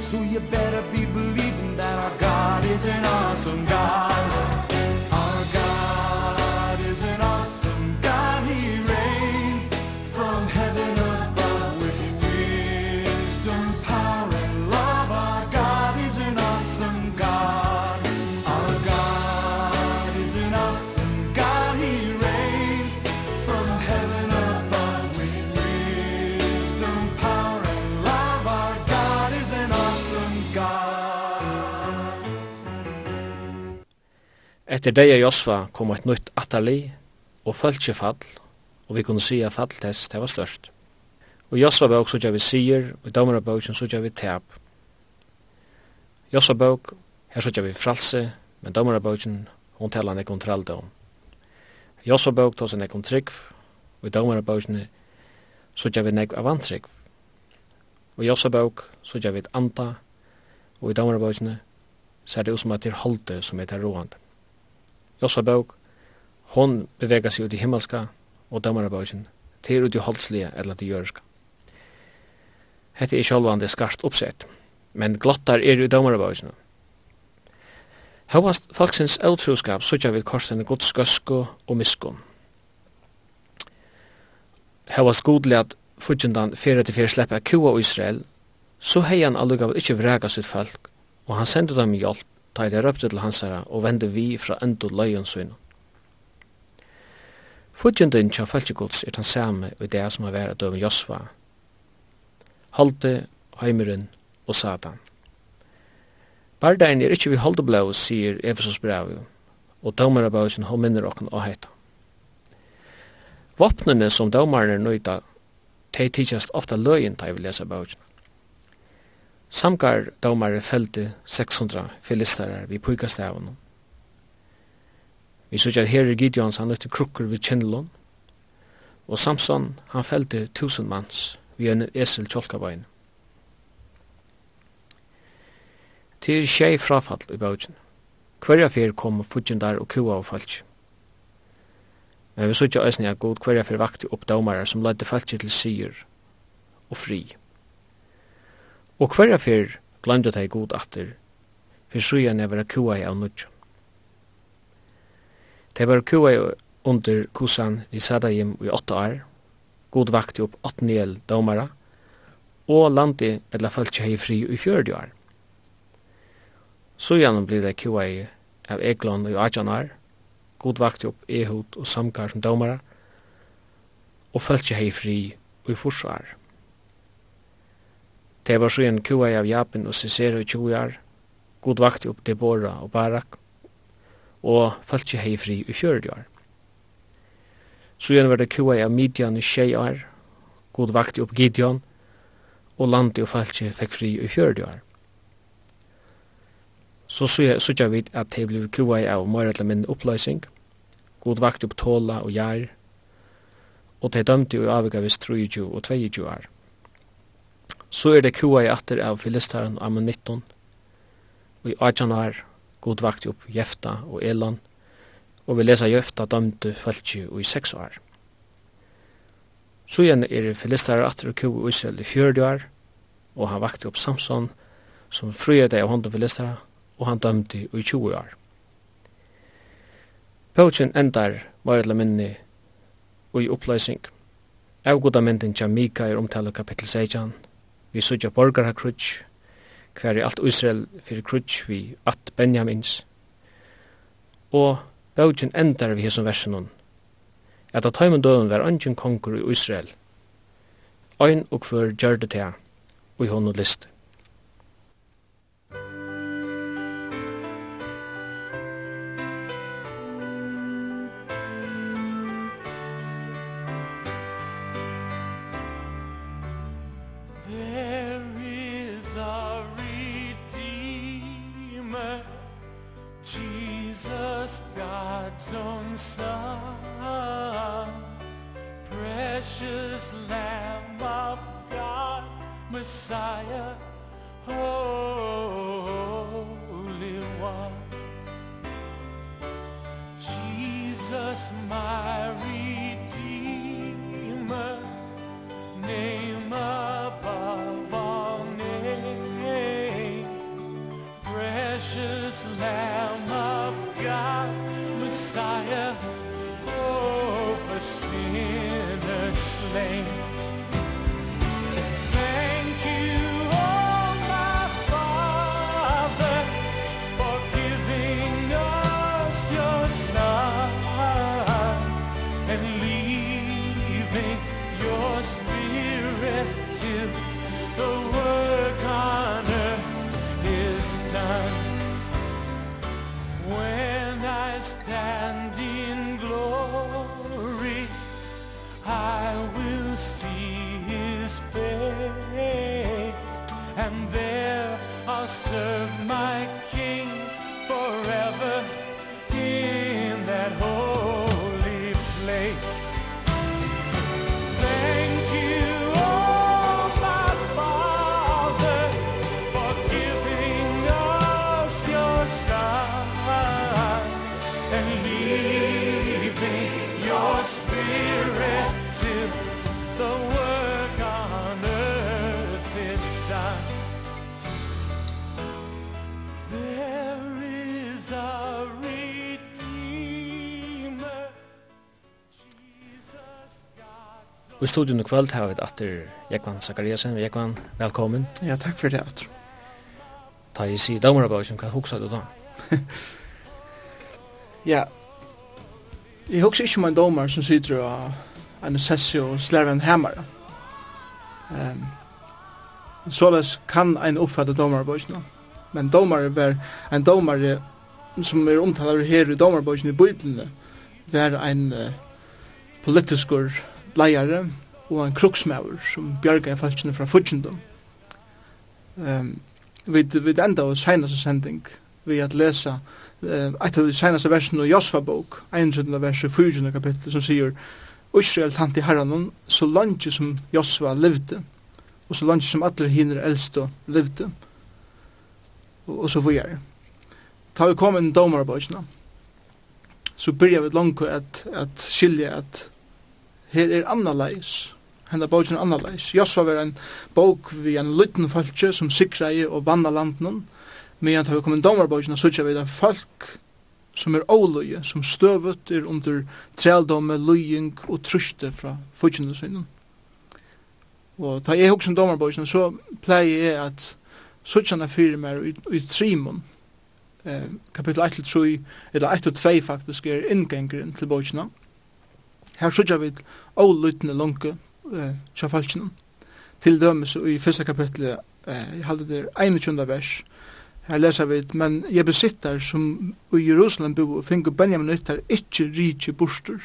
so you better Etter deg og Josva kom et nytt atali og følge fall, og vi kunne si at falltest det var størst. Og Josva bøk så vi sier, og i dommer bøk så vi tap. Josva bøk, her så vi fralse, men dommer bøk hon talar nek om tralldom. Josva bøk tås nek om trygg, og i dommer bøk så vi nek av antrygg. Og Josva bøk så vi et anda, og i dommer bøk er det jo som at det er holde som er til roande. Jossa bøk, hon bevega seg ut i himmelska og dømmerabøkken til ut i holdslige eller til jøreska. Hette er sjálvande skarst oppsett, men glottar er i dømmerabøkken. Hauast folksins eutroskap sutja vid korsen gods gøsko og miskon. Hauast godlig at fudjendan fyrir til fyrir sleppa kua og Israel, så hei han allugavall ikkje vrega sitt folk, og han sendu dem hjelp ta det røpte til hans herre og vende vi fra endo løyen søgnet. Fudgjenden tja falskjegods er den samme i det som har vært døven Josva. Halte, heimeren og Satan. Bardein er ikkje vi halte blau, sier Efesos brev, og dømere bausen hon minner okken og heita. Vopnene som dømerne nøyta, tei tidsast ofta løyen da jeg vil lesa bausen. Samgar domare fælde 600 filistarar vi pujkastavun. Vi sykjar her i Gideons han nøytte krukker vid kjennelån, og Samson han fælde tusen manns vi en esel tjolkabain. Til tjei frafall i bautjen. Hverja fyr kom fudjendar og kua og falsk. Men vi sykja æsni at god hverja fyr vakti opp domarar som ledde falsk til syr og fri. Og hverja fyr glanda deg god atter, fyr sujan er vera kua av nudjo. Det var kua under kusan i Sadajim i åtta år, god vakti upp 8 daumara, og landi eller falskje hei fri i fjördi år. Sujan blir det kua av Eglon i 18 år, god vakti upp Ehud og Samkar som domara, og falskje hei fri i forsvar. Det var så en kua av Japan og Cicero i 20 år. God vakti opp Deborah og Barak. Og falt ikke hei fri i 40 år. Så igjen var det kua av Midian i 20 år. God vakti opp Gideon. Og landi og falt ikke fikk fri i 40 år. Så sykja vi at det ble kua av mer eller mindre. God vakti opp Tåla og Jair. Og det dømte jo avvika vis 23 og 22 år. Så er det kua i atter av filistaren og ammonitten, og i Ajanar god vakt upp Jefta og Elan, og vi lesa Jefta dømte fölkje og i seks år. Så igjen er filistaren atter og kua i Israel i fjörde år, og han vakte upp Samson, som frøyde deg av hånden filistaren, og han dømte i 20 år. Pøtjen endar var eller minni og i oppløsning. Avgoda myndin tja Mika er omtale kapittel 16, Vi sutja ha krutsk, hver i alt Israel fyrir krutsk vi at Benjamins. Og bøgjen endar vi hesson versenun, at at heimen døden var angen konkur i Israel. Ein og hver gjør det til, og i hånden liste. is our Redeemer Jesus, God's own Son Precious Lamb of God Messiah, Holy One. Jesus, my Redeemer Lamb of God, Messiah, oh, for sinners slain. Og i studion i kvöld har vi atter Jekvann Zakariasen. Jekvann, velkommen. Ja, takk for det, Atro. Ta i si damarabausen, hva hoksa du da? ja, jeg hoksa ikke om en domar som sitter og en sessi og slær en hemmar. Um, Såleis kan ein oppfatta domarabausen, men domar er en domar er som er omtalar her i Domarborgen i Bibelen, var en uh, politiskur leiare og en kruksmaur som bjargaði falskene fra fudgjendom. Um, vi, vi enda av senaste sending vi at lesa uh, eit av de senaste versen av Josfa bok, 31. vers i 4. kapittel, som sier Israel tant i herranon, så langt som Josfa levde, og så langt som alle hinner eldste levde, og, og så vore ta vi kom inn domar på så byrja vi langt at, at skilja at her er annerleis, henda bogen er annerleis. Josva var en bok vi en lytten falskje som sikra i og vanna landen, men ta vi kom inn domar på ikkje, så ikkje vi det folk som er åløye, som støvet er under trældomme, løying og truste fra fyrtjene synden. Og ta jeg hokk som domarbøysene, så pleier jeg at suttjana fyrir meg i, i trimon, eh, kapitel 1 til 3, eller 1 til 2 faktisk, er inngengeren til bøkene. Her sørger vi avlyttende lunke eh, til falskene. Til dømes i første kapitlet, eh, jeg halde det 21. vers, her leser vi, men jeg besitter som i Jerusalem bo, finner Benjamin ytter ikke rike borster.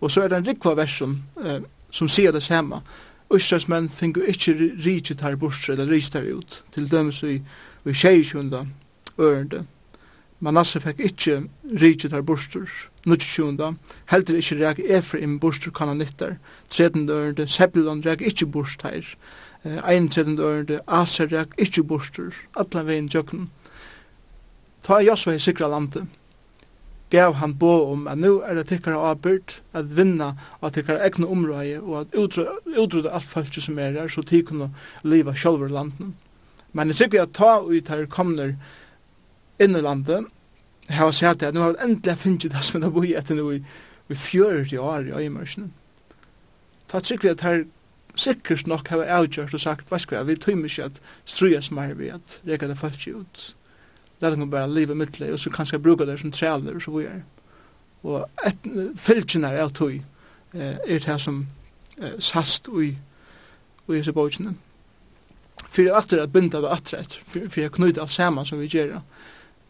Og så er det en rikva vers som, eh, som sier det samme. Østers menn finner ikke rike tar borster eller rister ut, til dømes i, i 26. ørende Manasse fikk ikkje rikje der bursdur, nuttjunda, heldur ikkje reik Efraim bursdur kananittar, tredendørende Sebulon reik ikkje bostur her, ein tredendørende Aser reik ikkje bostur, atla vegin jøkken. Ta Josva i sikra landet, gav han bo om at nu er det tikkara avbyrd at vinna av tikkara egna område og at utrydda alt falskje som er her så tid kunne liva sjálfur landen. Men jeg tykker at ta ut her kommer inn i landet, har sett at nu har vi endelig finnet det som er boi etter nå i, i 40 år i øyemørsene. Ta sikkert at her sikkert nok har avgjørt og sagt, hva skal jeg, vi tøymer ikke at struja som er vi at reka det folk ikke ut. Læt dem bare livet mittlig, og så kanskje bruka det som trealer og så videre. Og et, fylgjene av tøy eh, er det som eh, sast ui, ui disse bøkene. Fyrir atter at binda det atter etter, fyrir, at knyta alt saman som vi gjerra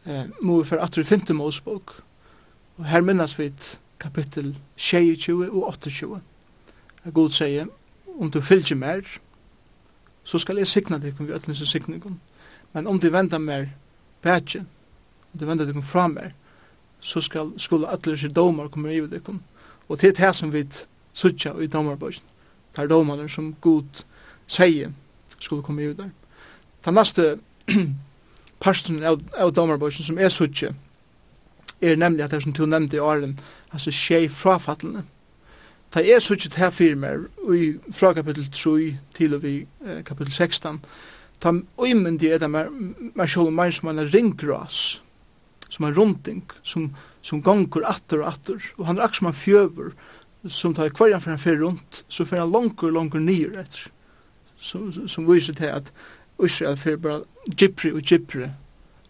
eh, må vi for atter i målsbok. Og her minnes vi et kapittel 22 og 28. God sier, om du fylgjer mer, så skal jeg signa deg vi ætlens og signingen. Men om du vender mer bætje, om du vender deg fra mer, så skal skulle ætlens og domar komme i deg. Og det er det som vi sutja i domarbøysen. Det er domarne som god sier skulle komme i deg. Den neste parsten av, av domarbøkken som er suttje, er nemlig at det som du nevnte i åren, altså skje frafattelene. Ta er suttje til her firmer, mer, fra kapittel 3 til og vi eh, kapittel 16, ta uimyndig er det mer, mer sjål og mer som en ringgras, som en runding, som, som gonger atter og atter, og han er akkur som en fjøver, som tar kvarjan for han fyrir rundt, så fyrir han langur, langur nyer etter, som, som viser til at Israel fyrir bara gypri og gypri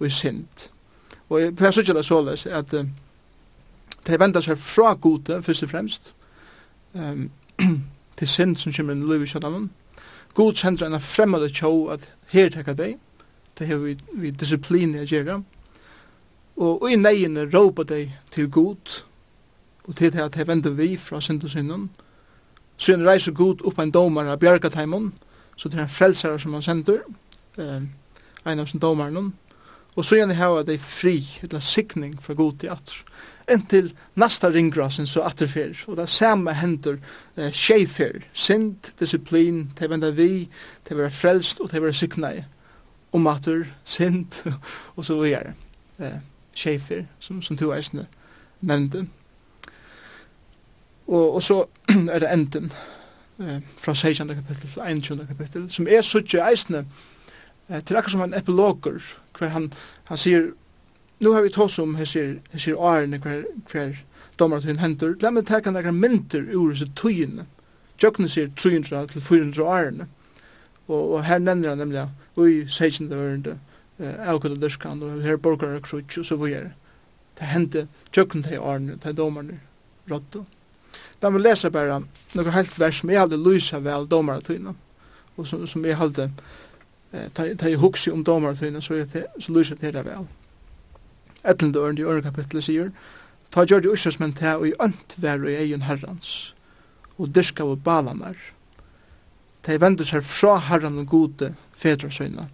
og sint. Og jeg pleier så ikke såles at uh, de vender seg fra gode, først og fremst, um, til sint som kommer inn i livet i kjøttanen. God sender en fremmede tjå at her tekka deg, det har vi, vi disiplin i å gjøre, og, og i neiene råpa deg til god, og til at de vender vi fra sint og synden, så en reiser god opp en domare av bjergateimen, så det er en frelsere som han sender, um, en av sin domaren, og så gjerne hava dei fri, eller sikning fra god til atter. Inntil nasta ringgrasen så atterfer, og det samme hender eh, skjefer, synd, disiplin, til venda vi, til vera frelst, og til vera sikna i, om atter, synd, og så videre. Eh, skjefer, som, som to eisne nevnte. Og, og så er det enden eh, fra 16. kapittel til 21. kapittel, som er suttje eisne, eh, til akkur som en epiloger, hver han, han sier, nu har vi tås om, han sier, han årene hver, hver domar til hun henter, la meg teka nekra mynter ur disse tøyene. Jøkne sier 300 til 400 årene, og, og her nevner han nemlig, ui, 16. ørende, eh, avkødda dyrskan, og her borgar og krutsk, og så vore det hendte tjøkken til årene, til domarne, rått. Da må lesa bare noen helt vers som jeg hadde lysa vel domare tøyna, og som, som jeg hadde ta ta hugsi um dómar tøyna so er so lusur til vel. Ætlin dør í øra kapitlet sigur ta gjørdi ussas men ta og ønt veru í eigin herrans og diska og balanar. Ta vendu seg frá herran og gode fedrar søyna.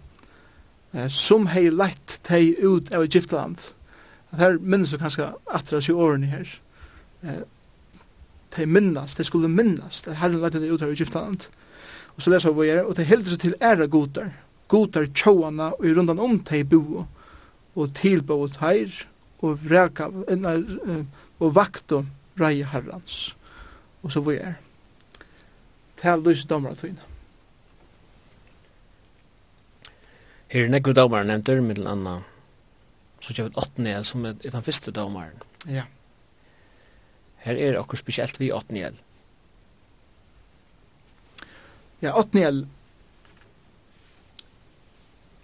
Eh, sum hei leitt tei ut av Egyptland. Her minnast du kanskje atra sju årene her. Eh, tei minnast, tei skulle minnast, at herren leitt tei ut av Egyptland. Og så leser vi her, og tei heldur seg til æra godar, godar tjóana og i rundan om tei bo og tilbo og teir og vreka og vakto rei herrans. Og så vi er. Tal lys domar tøyna Her er nekru domar nevntur middel anna så kjøy åttendel som er den første domaren ja Her er okkur spesielt vi åttendel Ja, åttendel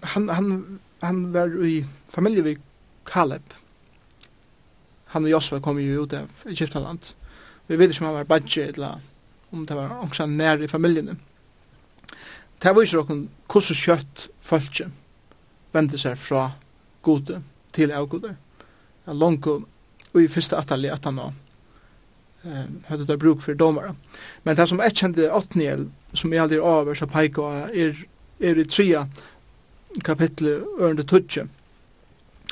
han, han, han var i familie vid Kaleb. Han og Josua kom jo ut av Egyptaland. Vi vet ikke om han var badge eller om det var også nær i familjene. Det viser dere hvordan kjøtt folket vende seg fra gode til avgode. Jeg langer og i første atali at han hadde det bruk for domare. Men det som jeg kjente åttniel, som jeg aldri over, så peker er, er i tria kapitlet ørende tutsje.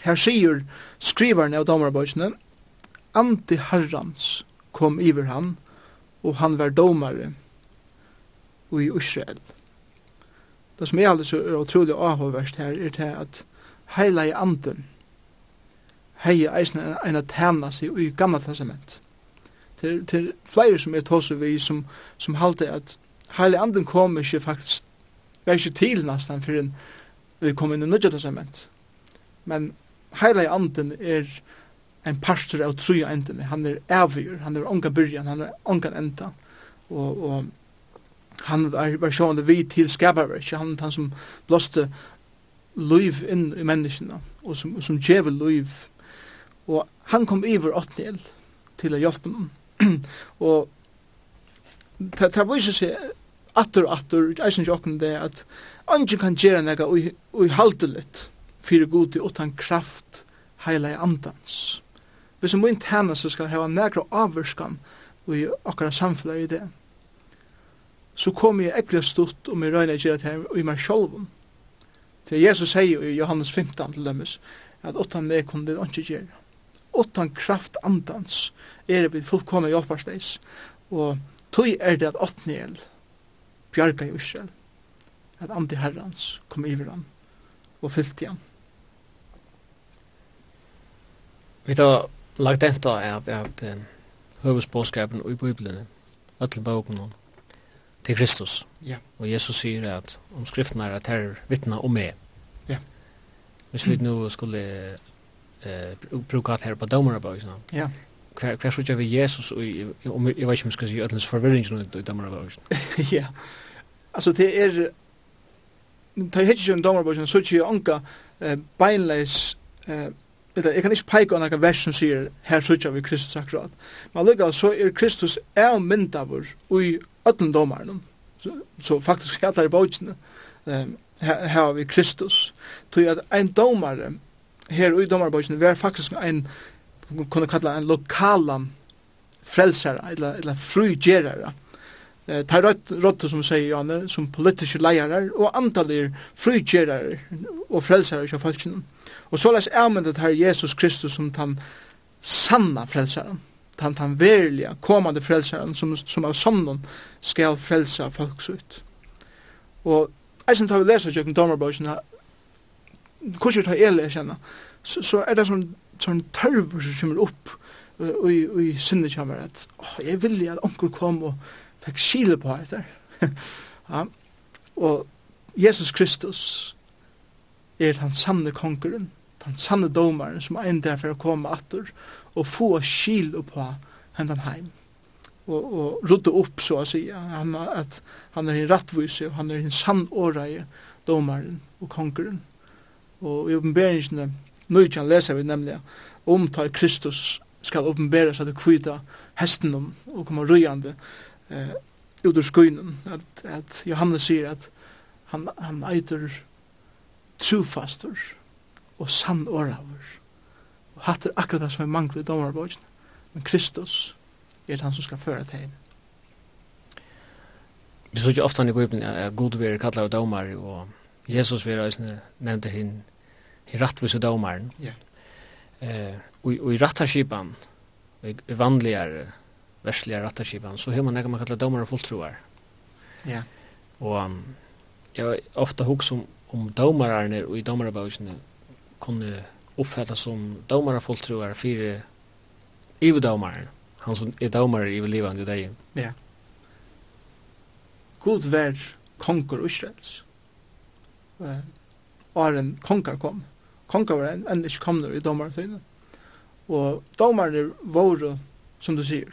Her sier skrivaren av domarbøysene, Anti Herrans kom iver han, og han var domare i Israel. Det som er aldri så er utrolig avhåverst her, er det at heila i anden, hei eisne en at tæna seg i gamla testament. Til, til flere som er tåse vi, som, som halte at heila anden kom ikke faktisk, var ikke til nesten for en vi kom inn i nødja testament. Men heila i anden er en pastor av tru endene. Han er avgjør, han er onga byrjan, han er onga enda. Og, og han er versjonen vi til skaparverk, han, han som blåste liv inn i menneskene, og som, og som djevel liv. Og han kom iver åttnil til å hjelpe noen. og det viser seg atter og atter, jeg synes jo det at Ongen kan gjøre nega litt for fyrir til utan kraft heila i andans. Hvis en mun tænast skal hava nekra avvurskan i okkara samfunnet i det, så kom jeg ekkert stort og jeg røyna gjøre det her i meg sjolvun. Til Jesus sier i Johannes 15 til dømes at utan meg kunne det ikke gjøre. Utan kraft andans er det fullkomna hjelparsleis, og tog er det at åttniel bjarga i Israel at andi herrans kom iver han og fyllt igjen. Vi har lagt enda at, at høvesbåskapen i Bibelen, alle bøkene, til Kristus. Ja. Og Jesus sier at om skriften er at her vittna om meg. Ja. Hvis vi nå skulle eh, bruka at her på domarabøkene, ja. hver, hver så vi Jesus, og jeg, jeg, jeg vet ikke om jeg skal si ødelens forvirring i domarabøkene. ja. Altså det er ta hitje en domar bogen så tjej anka beinleis eller jeg kan ikke peke på noen vers som sier her sutja vi Kristus akkurat. Men lukka så er Kristus er myndavur ui ötlen domaren. Så, så faktisk er alle bøtjene eh her, her vi Kristus. Tog at ein domare her ui domarbøtjene var faktisk ein kunne kalla en lokalan frelsara, eller, eller frugerare eh tar rått som säger Janne som politiska ledare och antalir frikyrare och frälsare av folken. Och så läs är det här Jesus Kristus som han sanna frälsaren. Han han verliga kommande frälsaren som som av sannon ska frälsa folk så ut. Och eisen tar vi läsa jöken domarbogen kurser tar ele känna så, så är det som sån törv som kommer upp och i, i synden kommer att oh, jag vill att onkel kom och fikk skile på etter. ja. Og Jesus Kristus er den sanne konkurren, den sanne domaren som er enda for å komme atter og få skile på hendan heim og, og rydde opp, så å si, han, at han er en rattvise, og han er en sann åreie, domaren og konkurren. Og i oppenberingene, nøytjan leser vi nemlig om ta Kristus skal oppenbere seg til kvita hesten om og komme røyande eh, ut ur skuinen. At, at Johannes sier at han, han eitur trufastur og sann åravur. Og hatt akkurat det som er manglet i domarbogen. Men Kristus er han som skal føre til henne. Vi så ikke ofte han i Bibelen at god vi er kallet av domar og Jesus vi er nevnte hinn i rattvise domaren. Ja. Yeah. Eh, og, og i rattarskipan, i vanligare versliga rattarskipan så hur man lägger man kallar domare och fulltroar. Ja. Och um, jag ofta hooks om om domare och i domarebogen kunde uppfatta som domare och fulltroar för i domaren. Han som är domare i livande dig. Ja. God värd konkur Israels. Eh, Aren konkar kom. Konkar var en, en ikke kom i domaren tøyne. Og domaren var, som du sier,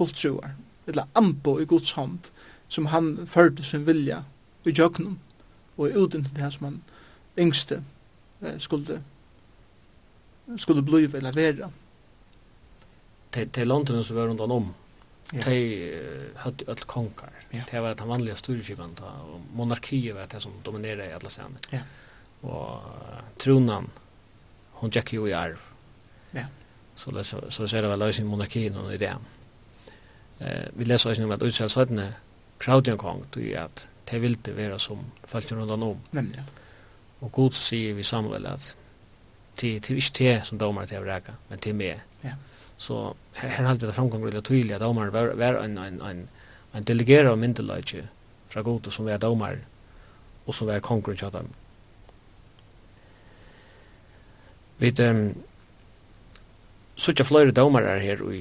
fullt troar, eller ambo i Guds hånd, som han førte sin vilja i jøknum, og i uten til det som han yngste eh, skulle, skulle blive eller være. Til, til landene som var rundt om, Ja. Tei høtti öll kongar. Ja. Tei var den vanliga styrkipan og monarkiet var det som dominerar i alla scener. Ja. Og tronan, hon gick jo i arv. Ja. Så, så, så ser det väl lösning monarkin och idén. Eh, vi leser også om at Israel søttene kravde en kong, tog at det vil det være som følte rundt om. Nemlig. Og Gud sier vi Samuel at det er ikke det som domar til å reka, men det er meg. Ja. Så her, her halte det framgang veldig tydelig at domar var, var en, en, en, en delegerer av myndeløyke fra god som var domar og som var kongren til dem. Vi um, suttja flere domar er her og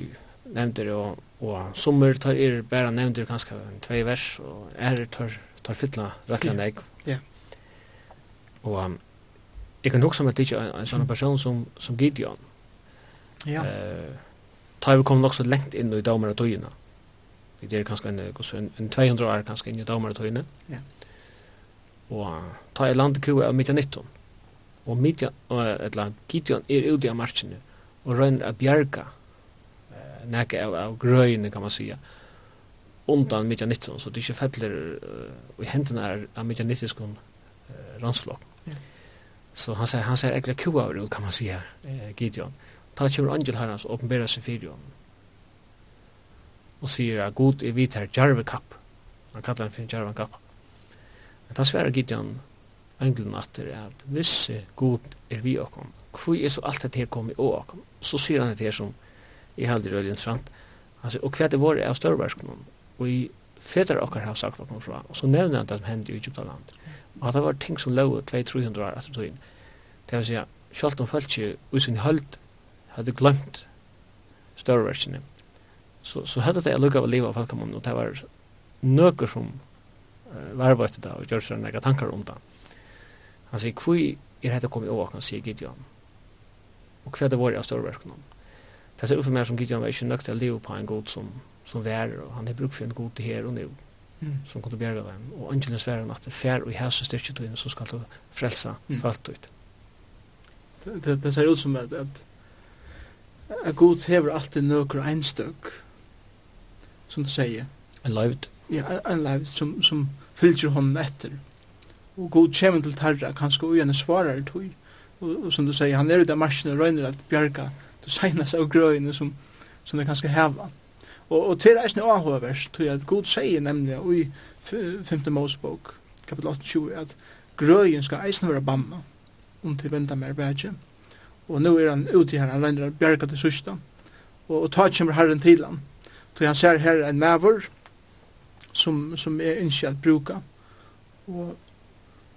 nevnte det og og summer tar er bara nevndir kanskje tvei vers og er tar tar fylla rettelig nek. Ja. Og um, jeg kan huske meg at det ikke er en sånn person som, som Gideon. Ja. Uh, tar vi kom nok så lengt inn i damer og tøyene. Det er kanskje en, en, en 200 år kanskje inn i damer og tøyene. Ja. Og uh, tar jeg landet kua av mitt 19. Og mitt, uh, eller Gideon er ute av marsjene og røyner av bjerga näka av, av gröjn kan man säga undan mitja 19 så det är inte fäller uh, i händerna är av mitja 19 skon uh, ranslag Ja. så han säger han säger äckla kua över kan man säga eh, Gideon. Ta kommer angel herrans och uppenbära sig för Gideon och säger att god är vit här jarvekapp han kallar den för jarvekapp men han svär Gideon anglen att det är att visse god är vi och kom kvui är så allt det här kommer och så säger han det här som i heldig halde det intressant. Alltså och det var är störvarskom Og i fetrar och har sagt något fra, og så nevner han det som hendte i Egyptaland. Och det var ting som lå 200-300 år efter tiden. Det vil si, selv om folk ikke i sin höld hade glömt störvarskom. Så så hadde det lukket av livet av folkkommun og det var nøkker som uh, var varvast det og gjør seg noen tankar om det. Han sier, hvor er dette kommet over, han sier Gideon. Og hva det var av størverkene det ser ut for meg som Gideon var inte til å leve på en god som, som vær, och han har brukt för en god här och nu mm. som kunne bjerga dem och angelen är svärre att det fär og i hälsa styrke tog så skal du frälsa mm. folk ut det, det ser ut som att, at, at god hever alltid några einstök som du säger en løyvd. ja, en lived som, som fylgjer honom etter og god kommer til tarra kanskje og gjerne svarar tog og, og som du säger han er ute av marsjen og røyner at bjerga senast av grøyene som, som det kanskje heva. Og, og til reisende avhøvers, tror jeg at God sier nemlig i 5. Mosebok, kapitel 28, at grøyen skal eisen være banna, om til venda mer bætje. Og nå er han ute her, han regner bjerga til sørsta, og, og ta kommer herren til han. Så han ser her en maver, som, som er innskje at bruka, og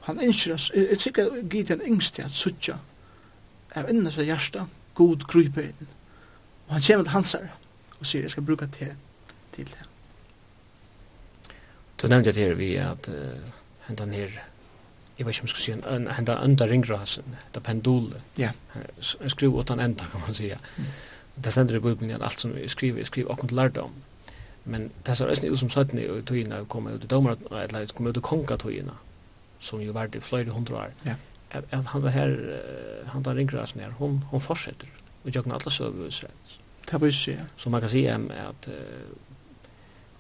han innskje, jeg, jeg tykker at Gideon yngste at suttja, av innes seg hjertet, god kryper inn. Og han kommer til hans her og sier, jeg skal bruka te til det. Du nevnte jeg til vi at uh, hentan her, jeg vet ikke om jeg skal si, en, hentan enda ringrasen, da pendule, ja. Yeah. skru åt han enda, kan man si. Mm. Det stender i Bibelen at alt som vi skriver, vi skriver akkurat lærdom. Men det ser østene ut som søttene i tøyene, og kommer ut i dommer, eller kommer ut i kongatøyene, som jo var det i flere hundre år. Ja. Yeah at han var här han där ringrasen her, hon hon fortsetter och jag alle søver söva Israel. Det var ikke, ja. Så man kan si um, at uh,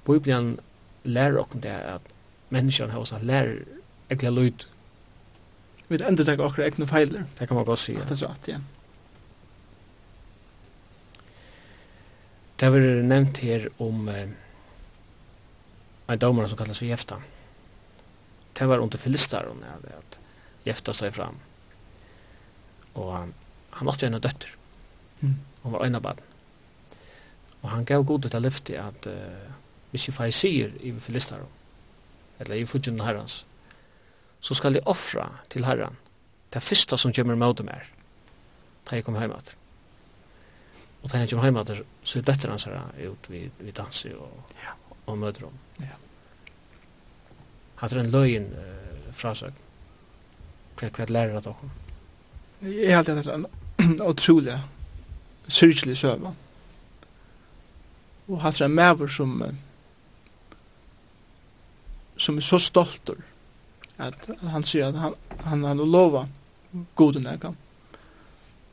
Bibelen lærer och det at menneskene har også lærer äckla lyd. Vi ändrar det akkurat äckna feiler. Det kan man gott säga. Det er så att igen. Det har vært nevnt her om uh, en domare som kallas for Jefta. Det var under filistaren, ja, at gifta seg fram. Og um, han måtte jo en døtter. Mm. Hun var øyne baden. Og han gav god til lyfte at uh, hvis jeg fær sier i filister, eller i fudgen herrens, så skal jeg offra til herren det første som kommer med dem er, da jeg kommer hjem etter. Og da jeg kommer hjem etter, så er døtter hans her ut vid, vid danser og, ja. og møter dem. Ja. Han er en løgn uh, frasøkning hva hva lærer at dere? Jeg har alltid en utrolig syrkelig søve. Og hatt er en maver som som er så stolter at at han sier at han, han, har lova goden jeg.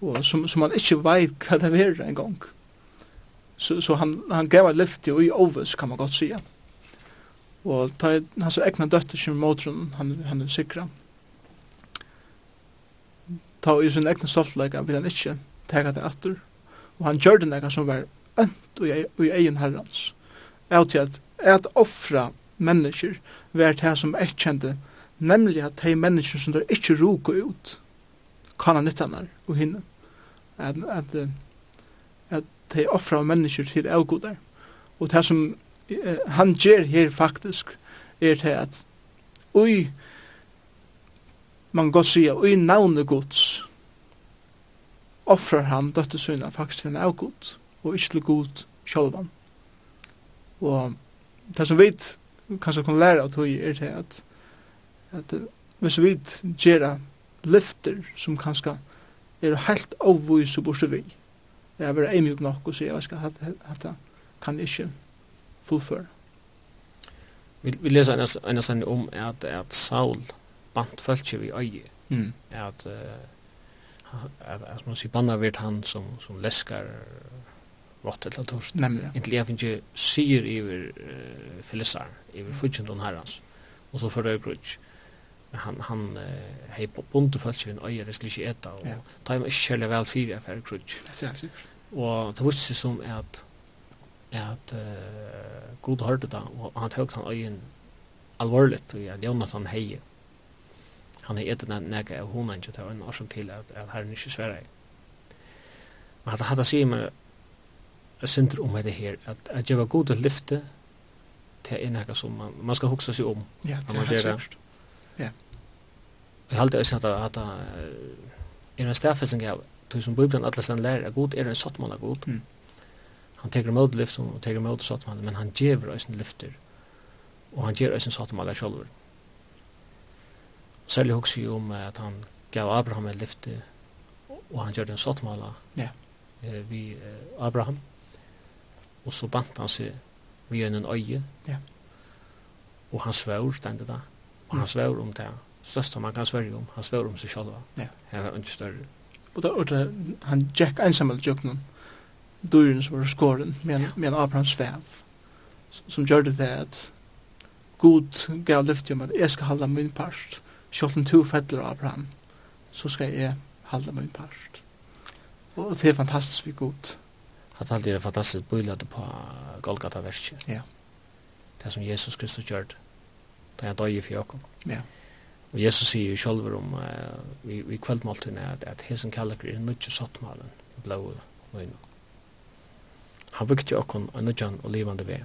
Og som, som han ikke vet hva det er en gang. Så, så han, han gav et lyft til i Oves, kan man godt sige. Og ta, hans egna døtter som motron, han, han er sikra ta i sin egen stoltleika vil han ikkje teka det atter, og han gjør det nekka som var ønt og i egen herrans. er til at, at offra mennesker var det som jeg kjente, nemlig at de mennesker som der ikkje roka ut, kan han nyttanar og hinne. At, at, at de offra mennesker til avgodar. Og det som han gjør her faktisk, er til at ui man kan godt sige, og i navnet gods, offrar han døtte syna faktisk til en av Gud, og ikke til god sjálvan. Og det som vi kanskje kan lære av tog er til at, at hvis vi gjerra lyfter som kanskje er helt avvis og borste vi, det er bare eimjuk nok og sier, at skal hatt kan ikke fullføre. Vi, vi leser en, en, en, om at, at Saul, bant fölkje vi øye. Mm. At, uh, at, at man sier banna virt han som, som leskar rått eller torst. Nemlig. Inntil jeg finnes ikke syr iver uh, filisar, iver fudgjendon herrans. Og så fyrir grudj. Men Han, han uh, hei bunte fölkje vi en øye, det skulle ikke eta. Og ja. ta hjem ikke kjærlig vel fyrir fyrir krudj. Ja, og det vursi som at at uh, god hørte det, og han tøk han øyen alvorligt, og jeg Jonathan heie han är etter den när av honan og det var en orsak til at, at herren ikke sverre. Men att hade meg med synder om det her, at att jag var god til lyfte til en här som man, man skal huxa seg om. Ja, det är säkert. Ja. Jag hade också at det er en staffelsing av tog som Bibelen alla sen lærer att god er en sottman av god. Mm. Han teker emot lyft og teker emot sottman men han ger også en lyfter. og han ger også en sottman av sjølver. Mm særlig hugsa jo om at han gav Abraham en lyfte, og han gjør en sottmala ja. eh, vi eh, Abraham, og så bant han seg vi en øye, ja. og han svær, stendte da, og han svær om det, største man kan svøre om, han svær om seg selv, ja. han var ikke større. Og da, og da han gikk ensam av djøkkenen, døren som var skåren, med, ja. med en Abraham svev, som gjør det at God gav lyfte om at jeg skal holde min parst, Sjålt om to fedler Abraham, så skal jeg halda min part. Og det er fantastisk vi god. At alt er fantastisk bøylade på Golgata verset. Ja. Det som Jesus Kristus gjør det. Det er en dag for Jakob. Ja. Og Jesus sier jo selv om uh, vi, vi kveldmåltene at, at hesen kallar er nødt i blå og. Han vukte jo okkon av nødjan og livande vei.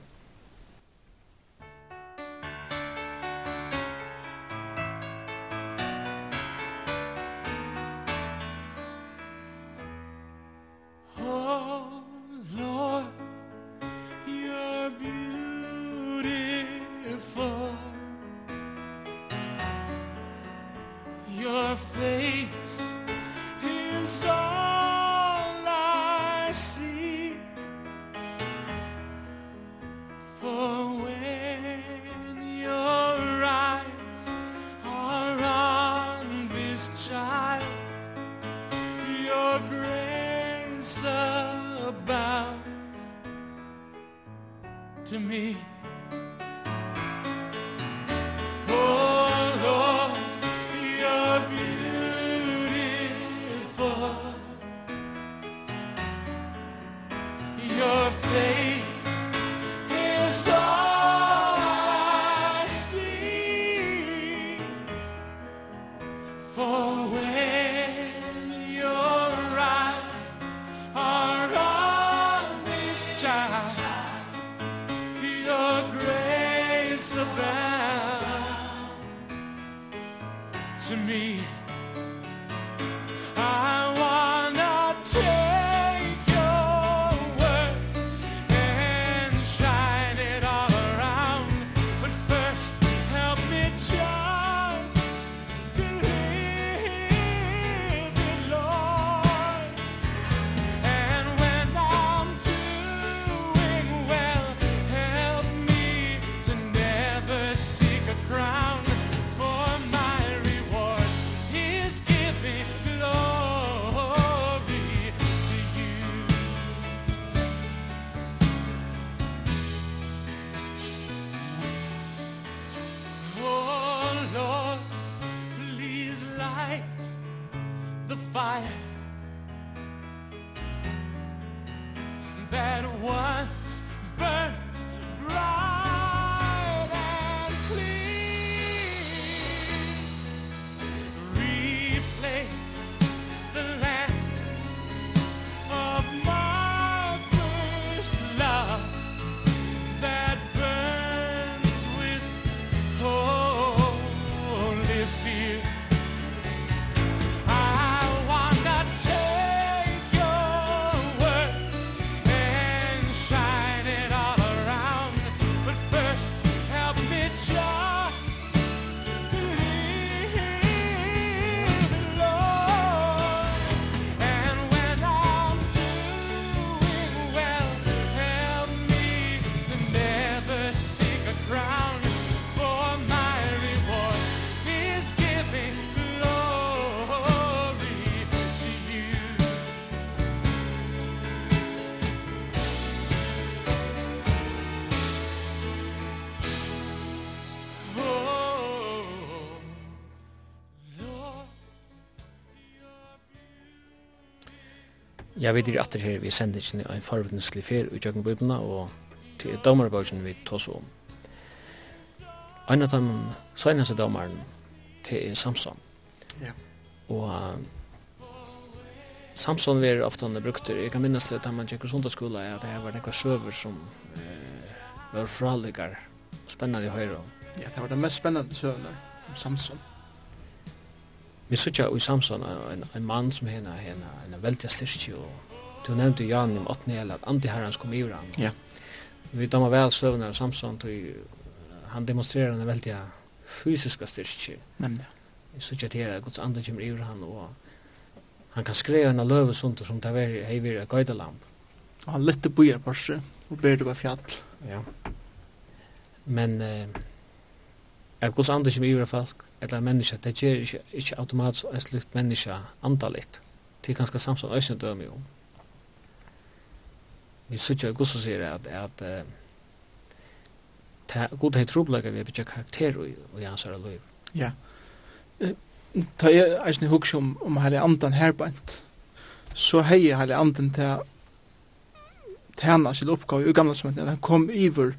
you. Jeg vet ikke at det her vi sender ikke en forvittneslig fer i Jøgenbibelene og til domarbøkene vi tås om. En av de seneste domaren til Samson. Ja. Og uh, Samson vi er ofte han brukt Jeg kan minnes det da man tjekker sundagsskola at det her var nekva søver som uh, var fraliggar spennende i høyre. Ja, det var det mest spennende søvner om Samson. Vi sutja i Samson en, en mann som hena, hena, en veldig styrke, og du nevnte Jan i åttende hel at antiherrens kom i han. Ja. Vi damer vel søvnene av Samson, og han demonstrerer en veldig fysiska styrke. Nemlig. Vi sutja til at Guds andre kommer i han, og han kan skreja en løve sånt, som det er heivir et gøydalamp. Og han lette boja på seg, og ber det på fjall. Ja. Men eh, at Guds andre kommer i folk, eller menneske, det gjør ikke, ikke automatisk et slikt menneske andaligt. Det er ganske samson øyne døme om. Vi sier ikke også sier at, at ta god heit troblaga vi bytja karakter i, i hans herre liv. Ja. Ta jeg eisne hugsa om, om heilig andan herbeint, så hei heilig andan til tæna sin oppgave i gamla som han kom iver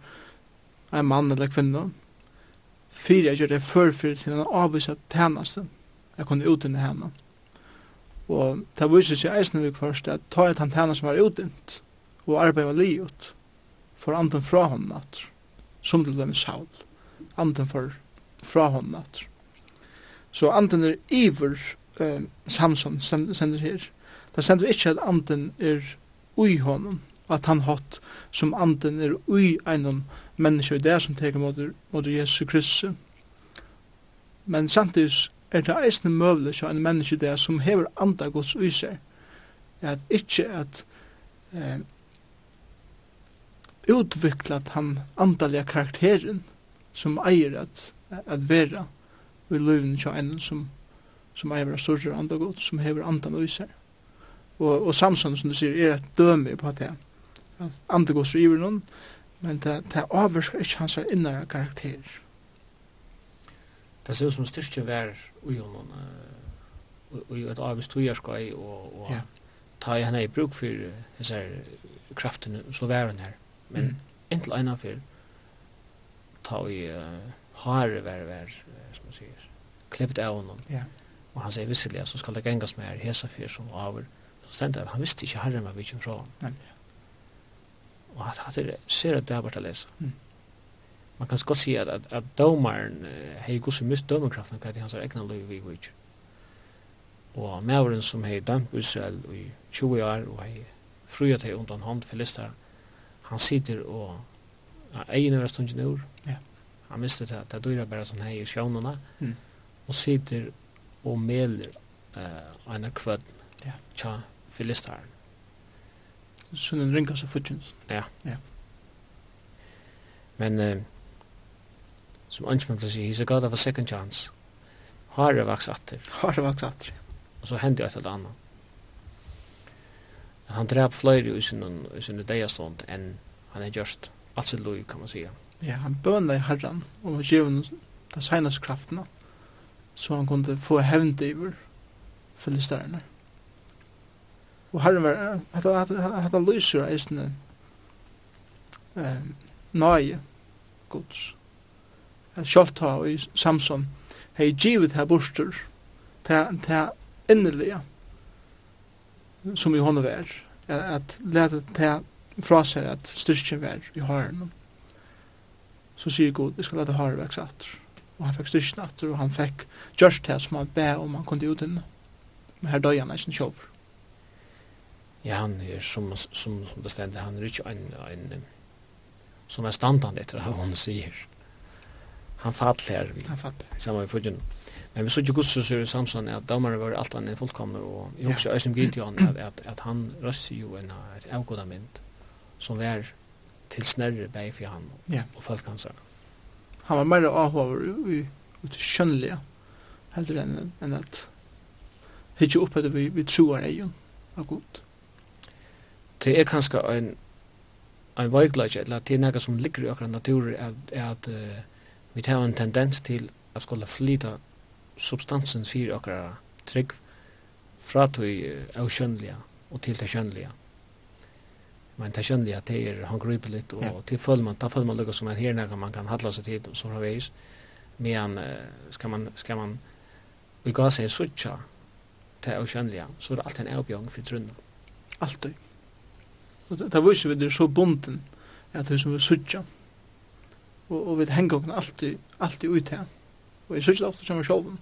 en mann eller kvinna, fyrir jeg gjør det før fyrir til en avvisa tænaste jeg kunne utdynne henne og det viser seg eisen vi først at ta et han tænaste som var utdynt og arbeid var liot for anden fra hånden at som til dem saul. Anden for fra hånden at så anden er iver eh, Samson sender her. Det sender ikke at anden er ui honom at han hatt som anden er ui einon menneske i det som teker mot Jesu Kristus. Men samtidig er det eisne møvle til en menneske i det som hever anda gods ui seg. At ikkje at eh, utviklat han andaliga karakteren som eier at, at vera vi løyven til en som, som eier vera større andagodt, som hever andan ui seg. Og, og Samson, som du sier, er et døme på det andre går så iver noen, men det, det avvarskar ikke hans innere karakter. Det ser ut som styrke vær ui honom, ui et avvist tujarskai, og, og ja. ta i henne i bruk for disse kraftene, så vær hun her. Men mm. inntil ena for ta i uh, hare vær, vær, som man sier, klippet av honom. Ja. Og han sier visselig, så skal det gengas med her, hesa fyr som avur. Så stendt han visste ikke herre med vi fra fra. Nei. Og hatt er ser at det har vært å lese. Mm. Man kan godt si at, at, at domaren hei gus og mist dømekraften hva er hans egna løy vi vik Og maveren som hei dømt Israel i 20 år og hei fruet hei undan hånd filister han sitter og er egen over stundin ur ja. han mister det, det dyrer bare sånn hei i sjånene mm. og sitter og meler uh, en kvødden ja. tja filisteren sånn en ringa så fudgjens. Ja. Ja. Men uh, som ønsmann til å si, he's a god of a second chance. Hare vaks atter. Har det vaks atter. Og så hendte et eller annet. Han drep fløyre i sin, i sin deiastånd enn han er gjørst. Alt sitt lov, kan man si. Ja, han bønne i herran om å give henne de seneste kraftene så han kunne få hevnt over filisterene. Mm og herren var, hetta lyser eisne nøye gods. At sjálft ha i Samson hei givet her bostur til innerlige som i hånden vær at leta til fra seg at styrkjen vær i haren så sier god jeg skal leta haren vekst atter og han fikk styrkjen atter og han fikk gjørst det som han be om han kunne utinn men her døy han er sin kjøper Ja, han er som, som, som bestämde, han er ikke en, en som er standande etter hva hun sier. Han fattlar. Han fattlar. Samma i fudgen. Men vi så ikke Guds så är Samson at domaren var alt annat än fullkomna och jag också Ösem Gideon at, at, at han røsser jo en ett avgodament som var til snärre bäg for han ja. og folk hans. Han var mer avhåver, i utkönliga hellre än, enn, att hitta upp att vi, vi tror egen av gott det er kanskje en en veiklag eller det er noe som ligger i akkurat natur er at uh, vi tar en tendens til at skulle flyta substansen fyrir akkurat trygg fra til uh, avkjønnliga og til det kjønnelige men det kjønnelige det er hangrypeligt og ja. til føler man, da føler man lukka som en her nega man kan hadla seg til og så veis men uh, skal man skal man vi gav seg suttja til avkjønnliga så er det alltid en avbjørn for trunna alltid Og det viser vi det er så bunden at vi som vi suttja. Og, og vi henger okken alltid, alltid ut her. Og jeg suttja det ofte som jeg sjolven.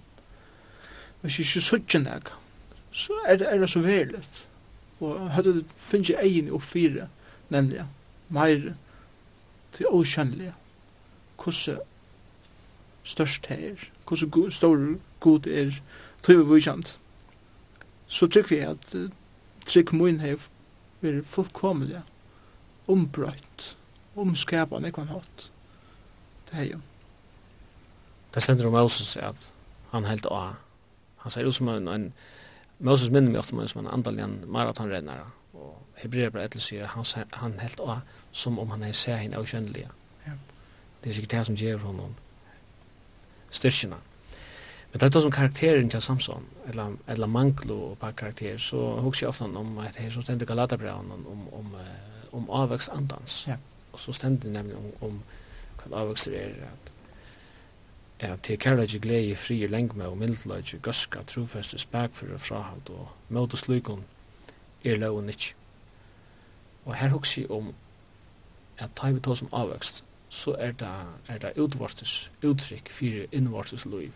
Hvis jeg ikke suttja nek, så er det, er det så veriligt. Og høyde du finnes jeg egen opp fire, nemlig, meire, til åkjennelige. Hvordan størst det er, hvordan go stor god er, tøyve vujkjent. Så trykker vi at uh, trygg mun hev verið fullkomliga ombrøtt, omskapa nekvann hatt. Det er jo. Det stender om Moses at han helt av. Han sier ut som en, en Moses minner meg ofte som en andalian maratonrenner. Og Hebrea bare etter sier han, han helt av som om han er seg henne og kjønnelige. Ja. Det er sikkert det som gjør honom styrkjene. Mm Men det er det som karakteren til Samson, eller, eller manglo på karakter, så husker jeg ofte om at her så stender Galaterbraun om, om, om, om avvekst andans. Ja. Og så stender nemlig om, om hva avvøkst er, at Ja, til kærleik glei fri lengme og mildeleit gøska trofeste spækfyrir frahald og møt og slukon er loven ikkje. Og her husker jeg om at ta vi tog som avvekst, så er det, er det utvortes uttrykk fyrir innvortes liv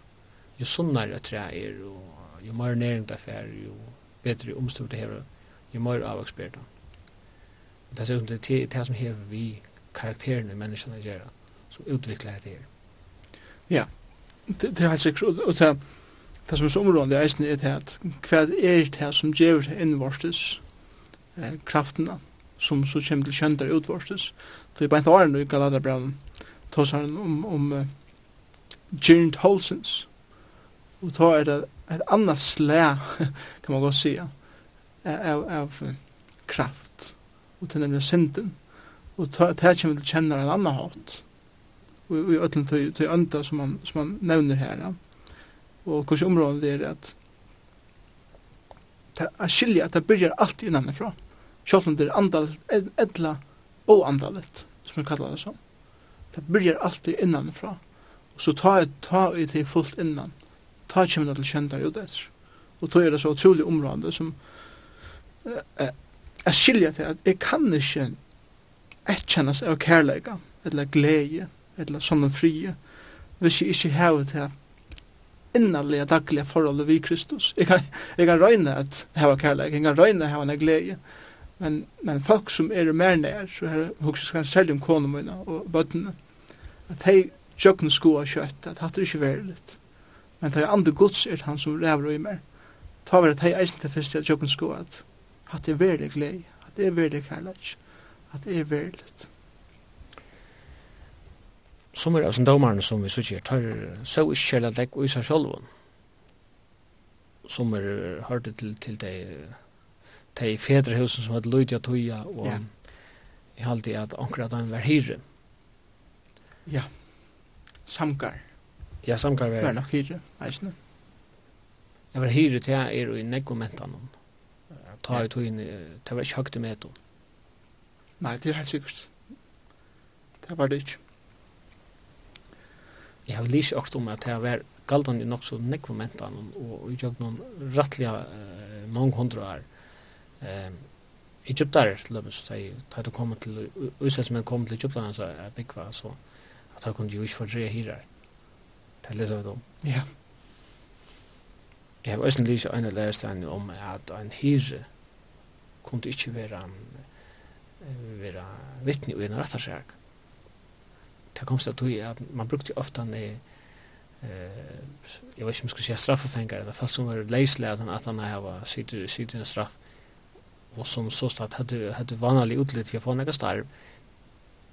jo sunnare tre er, og jo mer næring det fer, jo bedre omstort det her, jo mer avvaksbær det. Det er det, det, det som hever vi karakterene i menneskene gjør, som utvikler det her. Ja, det, det er helt sikkert, og og det, det som er så områdende i eisen er at hva er det som gjør det innvortes eh, kraftene, som så kommer til kjønter utvortes. Det er bare en åren i Galaterbraun, tås han om, om uh, Gernd Holsens, og då er det et annat slæ, kan man godt si, av, av kraft. Og til nemlig synden og det kommer til kjenne en annan hatt. og i ötlen til, til som man, som man nevner her og hvordan området er at at skilja at det byrjar alt innanifra selv om det er andalet edla og andalet som vi kallar det som det byrjar alt innanifra og så ta, ta i det fullt innan ta kjem det til kjendar ut etter. Og tog er det så utrolig område som jeg skilja til at jeg kan ikke etkjennes av kærleika, eller glede, eller sånne frie, hvis jeg ikke hever til innanlige daglige forholdet vi Kristus. Jeg kan, jeg kan røyne at heva kærleik, jeg kan røyne at heva glede, men, men folk som er mer nær, så her hukses kan særlig om konene mine og bøttene, at hei jøkken skoa kjøtt, at hatt er ikke veriligt men ta andre gods er han som ræver i mer. Ta vera tei eisen til fyrst til jobben sko at at er verlig glei, at det er verlig kærleik, at det er verlig. Som er av altså domarne som vi sier, tar så ikke at deg og isa sjolvun, som er hørte til, til de, de fedrehusen som hadde lydja tøya, og ja. jeg halte at akkurat han var hyre. Ja, samkar. Ja, samkar vær. Var nok hyre, eisne. Jeg var hyre til jeg er i negvomentan. Ta i tog inn, det var ikke høyt i meto. Nei, det er helt sikkert. Det var det ikke. Jeg har lyst også om at jeg var galdan i nok så negvomentan og i jøk noen rattliga mange hundre år. Egyptar, til løpes, da du kom til, Israelsmenn kom til Egyptar, så jeg bygg var så, at jeg kunne jo ikke fordre hyrer. Det er litt av dem. Ja. Jeg har også lyst til å lese om at en hyre kunne ikke være en være vittne i en rattarsak. Det kom seg til at man brukte ofte en eh jeg vet ikke om jeg skulle si straffefengar eller folk som var lejsläden at han har sitt en straff og som så stad hadde, hadde vanlig utlitt for å få några starv.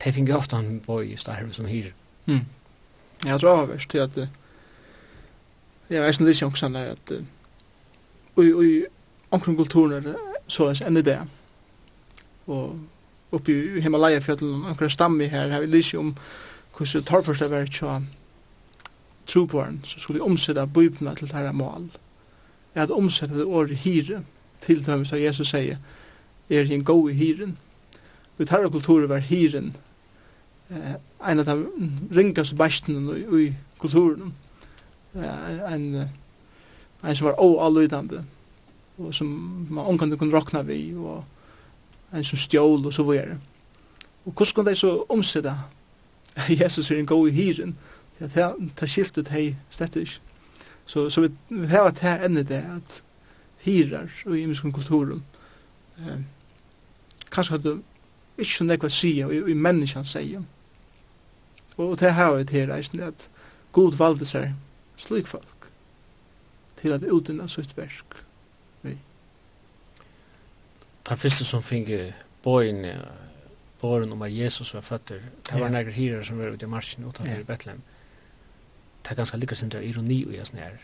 Det fick ju ofta en boy starv som hyre. Mm. Ja, det var avvist til at jeg vet ikke lysi omksan er at og i omkring kulturen er såleis enn i det og oppi i Himalaya-fjallet omkring stammi her har vi lyst om hvordan torførst det var tja trupåren som skulle omsida bøybna til herra mål er at omsida det året hyre til tømmes av Jesus sier er en gau i hyren og i tarra kulturen var hiren en av de ringaste bestene i i kulturen. Eh, En, en som var oavlydande, og som man omkant kunne råkna vi, og en som stjål og så videre. Og hvordan kunne de så omsida Jesus er en god i hyren, til at det skiltet hei slett ikke. Så, så vi, vi har vært her enda det, at hyrar og i imenskene kulturen, eh, kanskje hadde ikke så nekva sige, og i i menneskene sier, Og det har vi til reisen at god valde seg slik folk til at utdynna sitt verk. Vi. Den første som finge bøyen båren om at Jesus var føtter, det var nægre hirar som var ute i marsjen utanfor yeah. Bethlehem. Det er ganske lykkes sindra ironi og jeg snær.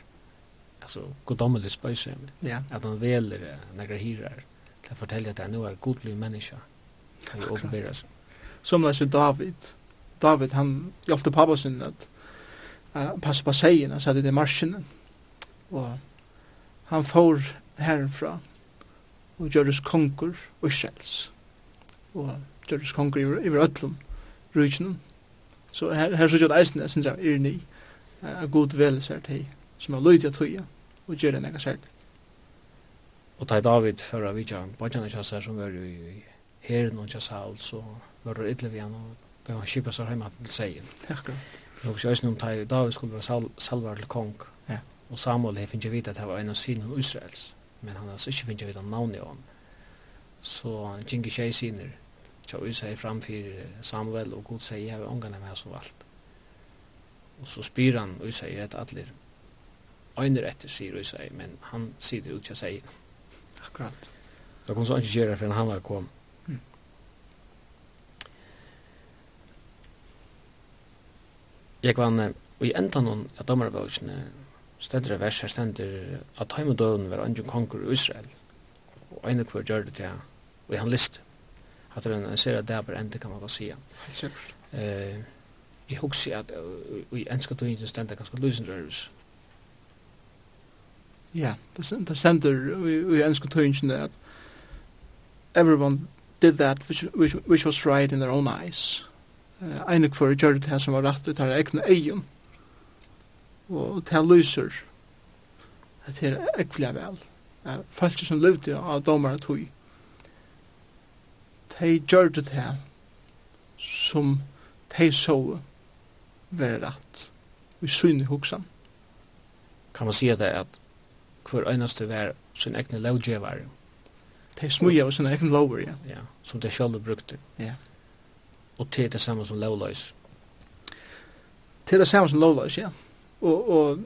Altså, godommelig spøyse. Yeah. At han veler nægre hirar til å fortelle at han nå er godlig menneske. Det er åpenbæra seg. Som det er David David han hjelpte pappa sin at uh, passe på seien, han satt i det marsjen. Og han får herrenfra og gjøres konger og Israels. Og gjøres konger i hver ødlom rujtjen Så her, her så gjør det eisen, jeg synes jeg er ni, er god vel sært til som er løydig at høya, og gjør det nega særlig Og da David førra vidtja, bajtjana kjassar som var i herren og kjassal, så var det ytlevian og og kjipa seg hjemme til seien. Akkurat. Og så øyne om da David skulle være sal salvar til kong. Ja. Og Samuel har finnet vite at det var en av sine Israels. Men han har altså ikke finnet vite av navnet av. Så han gikk ikke i sine. Så øyne seg framfor Samuel og god sier jeg har ångene med som valgt. Og så spyr han og sier at atler, øyner etter sier og sier, men han sier det ut til seien. Akkurat. Så kom så ikke gjøre for han var kommet. Jeg var i enda noen av dommerbøkene stendere vers her stender at heimedøven var angen konger i Israel og ene kvar gjør det til og han liste at det er en det er bare enda kan man godt sige eh, jeg husker at i enska tøyen stender ganske lysenrøres. ja, det stender i enska tøyen at everyone did that which, which, which was right in their own eyes ene kvar gjør det her som var rett, vi tar egne egen, og det lyser at det er ekvelig vel. Følte som levde av domar at hui, de gjør det her som de så være rett, vi synne hoksan. Kan man si det at hver eneste var sin egne lovgjevar? De smuja var sin egne lover, ja. Ja, som de selv brukte. Ja og til det samme som lovløys. Til det samme som lovløys, ja. Og, og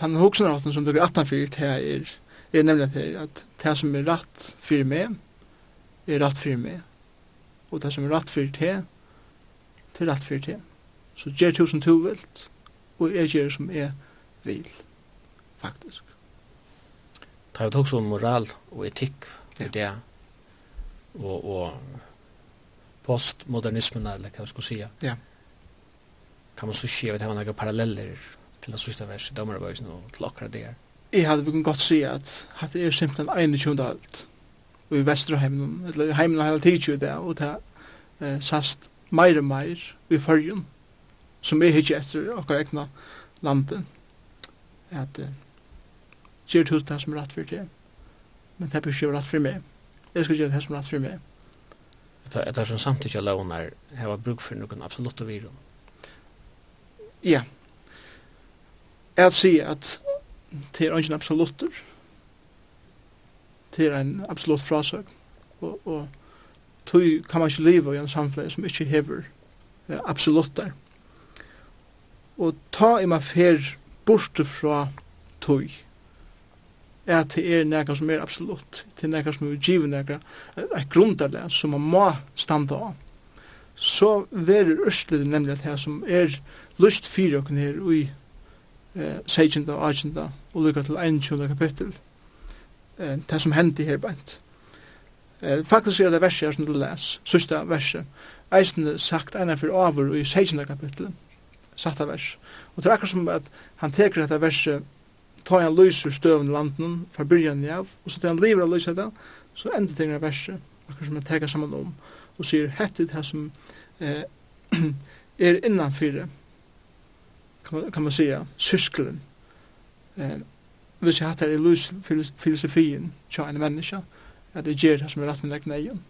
den hoksenraten som dere er 18 fyrir, til er, er nemlig det at det som er rett fyrir meg, er rett fyrir meg. Og det som er rett fyrir til, det er rett fyrir til. Så gjør som to vilt, og jeg gjør som jeg vil, faktisk. Det er jo også om moral og etikk, det er det. Og, og postmodernismen eller kan vi ska säga. Ja. Kan man så se vad det har några paralleller till den sista vers i Damarbögen och till akkurat det. Jag hade väl gott se att att det är simpelt en tjunda allt. Och i västra hemmen eller hemmen har alltid ju där och det eh sast mer och mer i förjun som är hitch efter och egna landen. Att eh, hos det som er rett for det. Men det er ikke rett for meg. Jeg skal gjøre det som rätt för mig ta er som samtycke lånar har bruk för någon absolut virus. Ja. Jag ser at det är ingen absoluter. Det är en absolutt frasög. og og tog kan man inte leva i en samfällighet som inte hever eh, absoluter. Ta i man fer bort fra tog at det er nekka som er absolutt, det er nekka som er givet nekka, et grundarlega som man må standa av. Så verur Østlid nemlig at det som er lust fyrir okken her ui eh, 16. og 18. og lukka til 21. kapittel, eh, det som hendi her bænt. Eh, faktisk er det verset her som du les, sista verset, eisne sagt eina fyrir avur i 16. kapittel, satta vers. Og det er akkur som at han teker dette verset ta en lyser støvn i landen fra byrjan av, og så tar han liver av lyset det, så ender tingene verset, akkur som han teker saman om, og sier hettet her som eh, er innanfyrir, kan man, kan man säga, syskelen. Eh, hvis jeg hatt her i lys filosofien tja en menneska, at det gjør det som er rett med deg neien,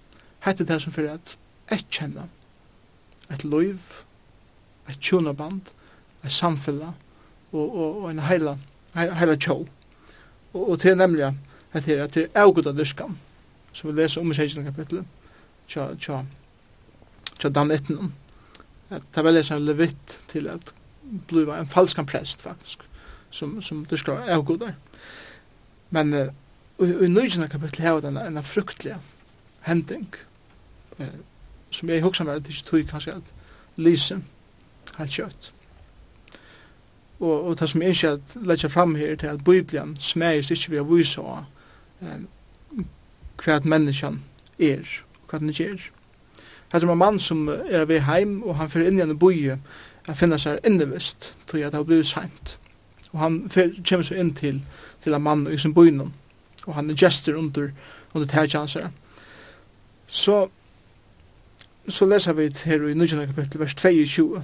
hette det som fyrir at et kjenna, et liv, et tjonaband, et samfella, og, og, og en heiland heila tjå. Og, og til nemlig at det er at det er avgud av dyrskan, som vi leser om i 16. kapitlet, tja, tja, tja dan etnum. At det var leser en levit til at bliva en falskan prest faktisk, som, som dyrskar avgudar. Men uh, i, i nøysen kapitlet har den en fruktelig hending, uh, som jeg hugsa meg at det ikke tog kanskje at lyse helt kjøtt og, og det som jeg ikke leggja fram her til at Bibelen smæres ikke ved å vise um, hva at menneskene er og hva den ikke er. Her er en mann som er ved heim og han fyrir inn i en boie han finner seg innevist til at det har blivit sent. Og han fyrir, kommer seg inn til, til en mann i sin boien og han er gestur under, under tætjansere. Så, så leser vi her i 9. kapittel vers 22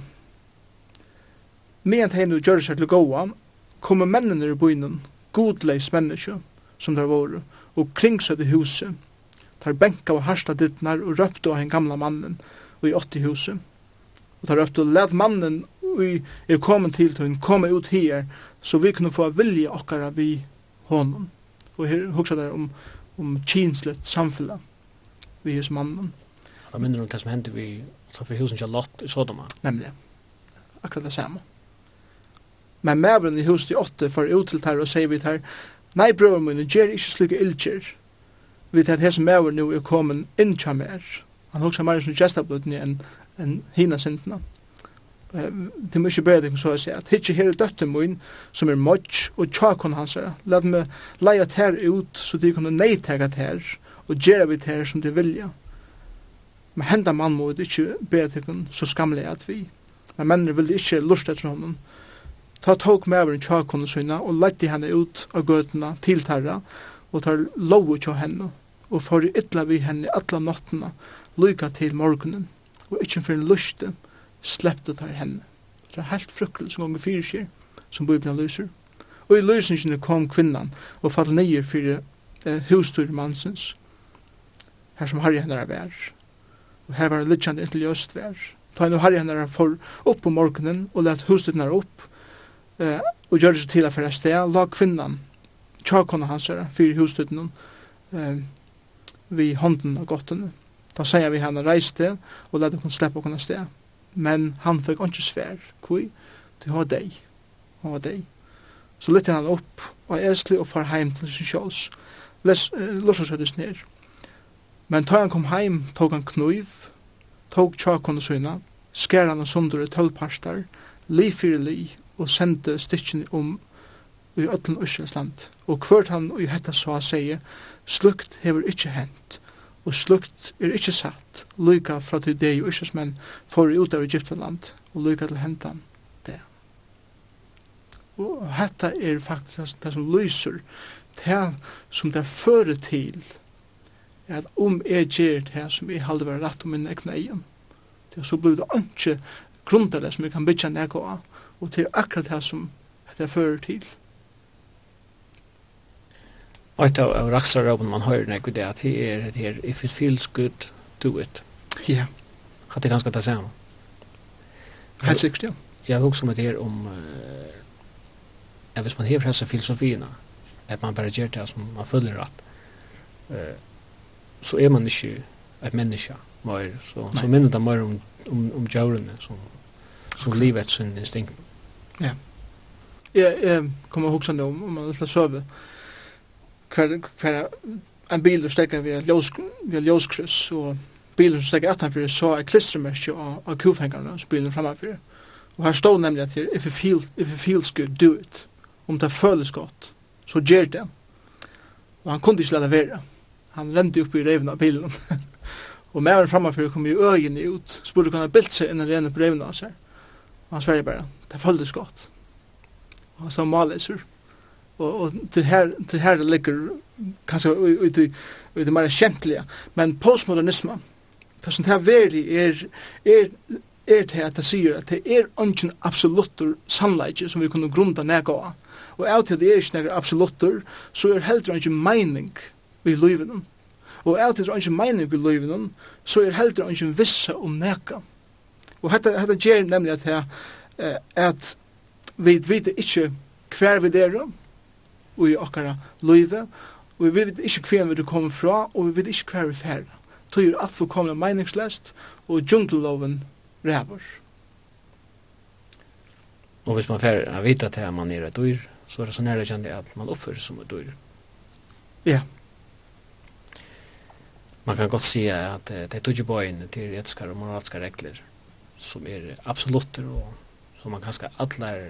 medan hei nu gjør seg til gåa, kommer mennene i byen, godleis menneske, som der våre, og kringsøy i huset. Tar benka og harsta dittnar og røpte av en gamla mannen, og i åtti huset. Og tar røpte og led mannen, og er kommet til til hun, komme ut her, så vi kunne få vilja okkara vi honom. Og her hugsa der om, om kinslet samfunnet vi hos mannen. Da minner om det som hendte vi, så for husen ikke lott i Sodoma. Nemlig, akkurat det samme. Men mævren i huset i åtte for ut til her og sier vi her, nei brøver min, gjer ikke slike ildkjer. Vi tar at hesen maveren nå er kommet inn tja mer. Han hoksa mer som gestablutene enn en hina sintene. Det er mykje bedre, så jeg sier, at hitje her er døtte min, som er møtj og tjakon hans her. Lad meg leia her ut, så de kunne neitega her, og gjøre vi her som de vilja. Men henda mann må det ikke bedre, så skamlig at vi. Men mennene vil ikke lust etter honom, Ta tok maveren tjakonen sina og lette henne ut av gøtene til terra og tar lovu tja henne og får ytla vi henne atla nottene lyka til morgenen og ikkje for en luste slepte tar henne. Det er helt frukkel som ganger fyrir skjer som Bibelen lyser. Og i lysningene kom kvinnan og fall neier fyrir eh, hustur mansens her som harri henne er vær. Og her var en littjande inntil jøst vær. Ta henne harri henne for opp på morgenen og let hustur henne opp eh, og gjør det til å fære sted, la kvinnan, tjakona hans her, fyrir husstøtten, eh, vi hånden av gottene. Da sier vi henne reiste, og la henne slippe henne sted. Men han fikk ikke svær, kui, til ha deg, ha deg. Så lytte han opp, og esli og far heim til sin kjøls. Lås oss høydes ned. Men da han kom heim, tog han knuiv, tog tjakona søgna, skær han og sundre tølparstar, li fyrir li, og sendte stykken om i ötlen Íslands land. Og hvert han i hetta sa sier, slukt hever ikkje hent, og slukt er ikkje satt, lyka fra til deg og Íslands menn for i ut av Egyptaland, og lyka til hentan det. Og hetta er faktisk det som lyser, det som det fører til, at om jeg gjør det som jeg halde være rett om min egna egen, det så blir det ikke grunderlig som jeg kan bytja nek av, og til akkurat det som det fører til. Og et av raksarråpen man hører nek det at det er det her, if it feels good, do it. Ja. At det ganske det samme. Helt sikkert, ja. Jeg har også med det her om at hvis man hever hessa filosofierna, at man bare gjør det som man føler rett, uh, så er man ikke et menneske mer, så, så minner det mer om, om, om djørene som, som livet sin instinkt. Ja. Ja, jeg kommer huske det om, om man vil søve Hver, hver en bil som stekker via, ljøs, via ljøskryss, og bilen som stekker etter så er klistermerkje av, av kufhengarna som bilen fremme Og her står nemlig at her, if it, feel, if it feels good, do it. Om det føles godt, så gjør det. Og han kunne ikke lade være. Han rente opp i reven av bilen. og med fremme kom jo øyene ut, spurte hvordan han bilt seg innan rene på reven av seg. Og han sverger bare, det føltes godt. Og så maleser. Og, og til her, til her det ligger kanskje ut i, ut i mer kjentlige. Men postmodernisme, det som det er verdig er, er, er til at det sier at det er ungen absolutter sannleikje som vi kunne grunda nega av. Og av til det er ikke nega absolutter, så er heller ikke mening i livet. Og av til det er ikke mening i livet, så er heller ikke visse om nega. Og dette, dette gjør nemlig at det eh, at vi vet ikke hver vi er og i okkara løyve, og vi vet ikke hver vi kommer fra, og vi vet ikke hver vi fer. Tog er alt for kommende meningsløst, og djungleloven ræver. Og hvis man fer å vite til at man er et dyr, så er det så nærliggjande at man oppfører som et dyr. Ja. Man kan godt si at det er tog bøyene til etiske og moralske regler som er absolutter og som man kanskje allar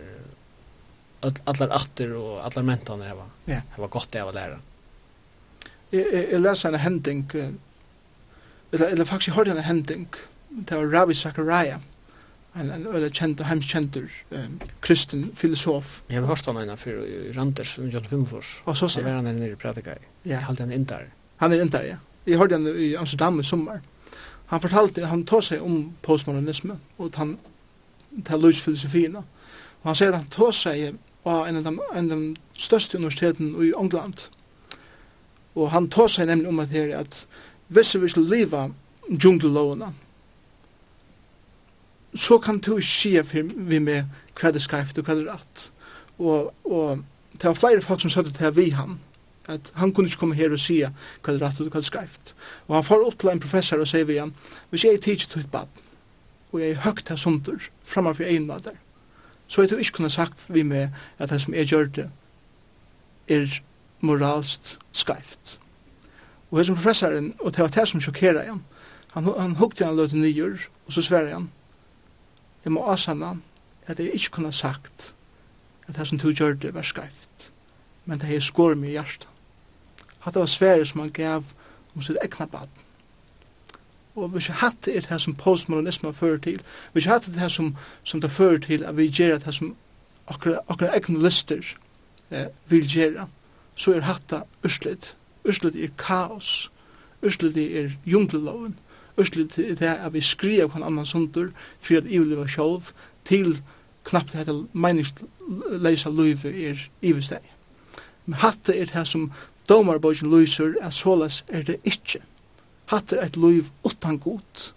allar atter og allar mentan hava yeah. hava gott av å læra. Jeg, jeg, jeg leser en hending eller, eller faktisk jeg hørte en hending det var Rabbi Zachariah en, en øyla kjent og hemskjentur um, kristen filosof. Jeg har hørt han ena for Randers från John Fimfors. Og så sier han nere i Predikar. Ja. Jeg halte han inndar. Han er där, ja. Jeg hørte han i Amsterdam i sommar. Han fortalte, han tog seg om postmodernisme og han til løsfilosofina. Og han sier at han tog seg av en av de, en av de største universiteten i England. Og han tog seg nemlig om at her at hvis vi skulle leve djungellovene, så kan du ikke si vi med hva det skreft og hva det er rett. Og, og det var flere folk som søtte til vi han, at han kunne ikke komme her og si hva det er rett og hva det er skreft. Og han får opp til en professor og sier vi han, hvis jeg er tidsi til et bad, og jeg høgt her sunder framfor egna der. Så jeg tror ikke kunne sagt vi med at det som jeg gjør det er moralst skreift. Og det som professoren, og det var det som sjokkerer han, han, han hukte han løte nyer, og så sverre han, jeg må avsanna at jeg ikke kunne sagt at det som du gjør det var skreift, men det er skår mye hjertet. Hatt det var sverre som han gav om sitt egna. Og vi har hatt det her som postmodernisme fører til. Vi har hatt det her som, som det fører til at vi gjør det her som akkurat egne lister eh, vil gjøre. Så er hatt det urslitt. Urslitt er kaos. Urslitt er jungleloven. Urslitt er det at vi skriver hver annan sunder for at ivliva sjolv til knappt dette meningsleisa løyve er ivesteg. Men hatt det er det her som domarbøysen lyser at såles er det ikke hatt er et liv utan god.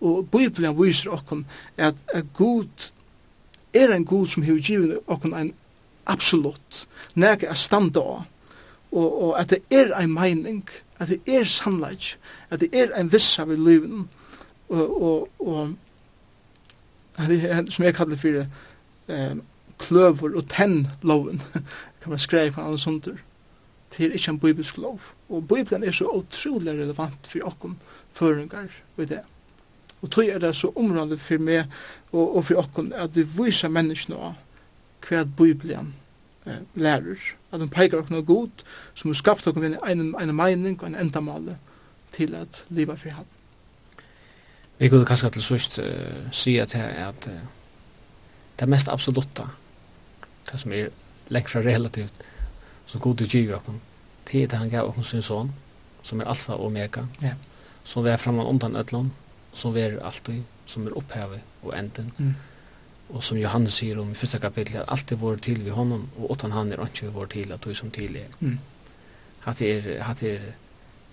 Og Bibelen viser okkom at, at god er en god som hever givet okkom en absolutt nega a standa av. Og, og at det er en meining, at det er sannleik, at det er en vissa ved liven. Og, og, og at det er, som jeg kallar fyrir eh, kløver og tenn loven, kan man skreipa på andre sånter det er ikke en bibelsk lov. Og Bibelen er så utrolig relevant for okken føringar ved det. Og tog er det så området for meg og, og for okken at vi viser menneskene hva Bibelen eh, lærer. At de peker okken god som har skapt okken en, en, en mening og en endamale til at livet for han. Vi kunne kanskje til sørst uh, si at, at uh, det mest absolutta, det som er lengt fra relativt, som god och giver oss. Det er det han gav oss sin son som är alfa och omega. Ja. Som vi är framan undan ödlån som vi er alltid som är opphavet och änden. Mm. Och som Johannes säger om i första kapitlet at alt er vår till vid honom och åt han er är vår til, at du som till er. Mm. Hatt er, hatt er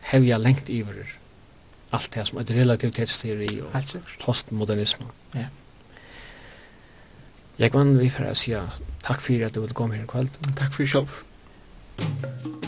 hevja lengt iver allt det som er relativitetsteori och postmodernisme. Ja. Jeg kan vi for å si takk for at du vil komme her i kveld. Takk for selv. Thank you.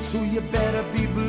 so you better be blue.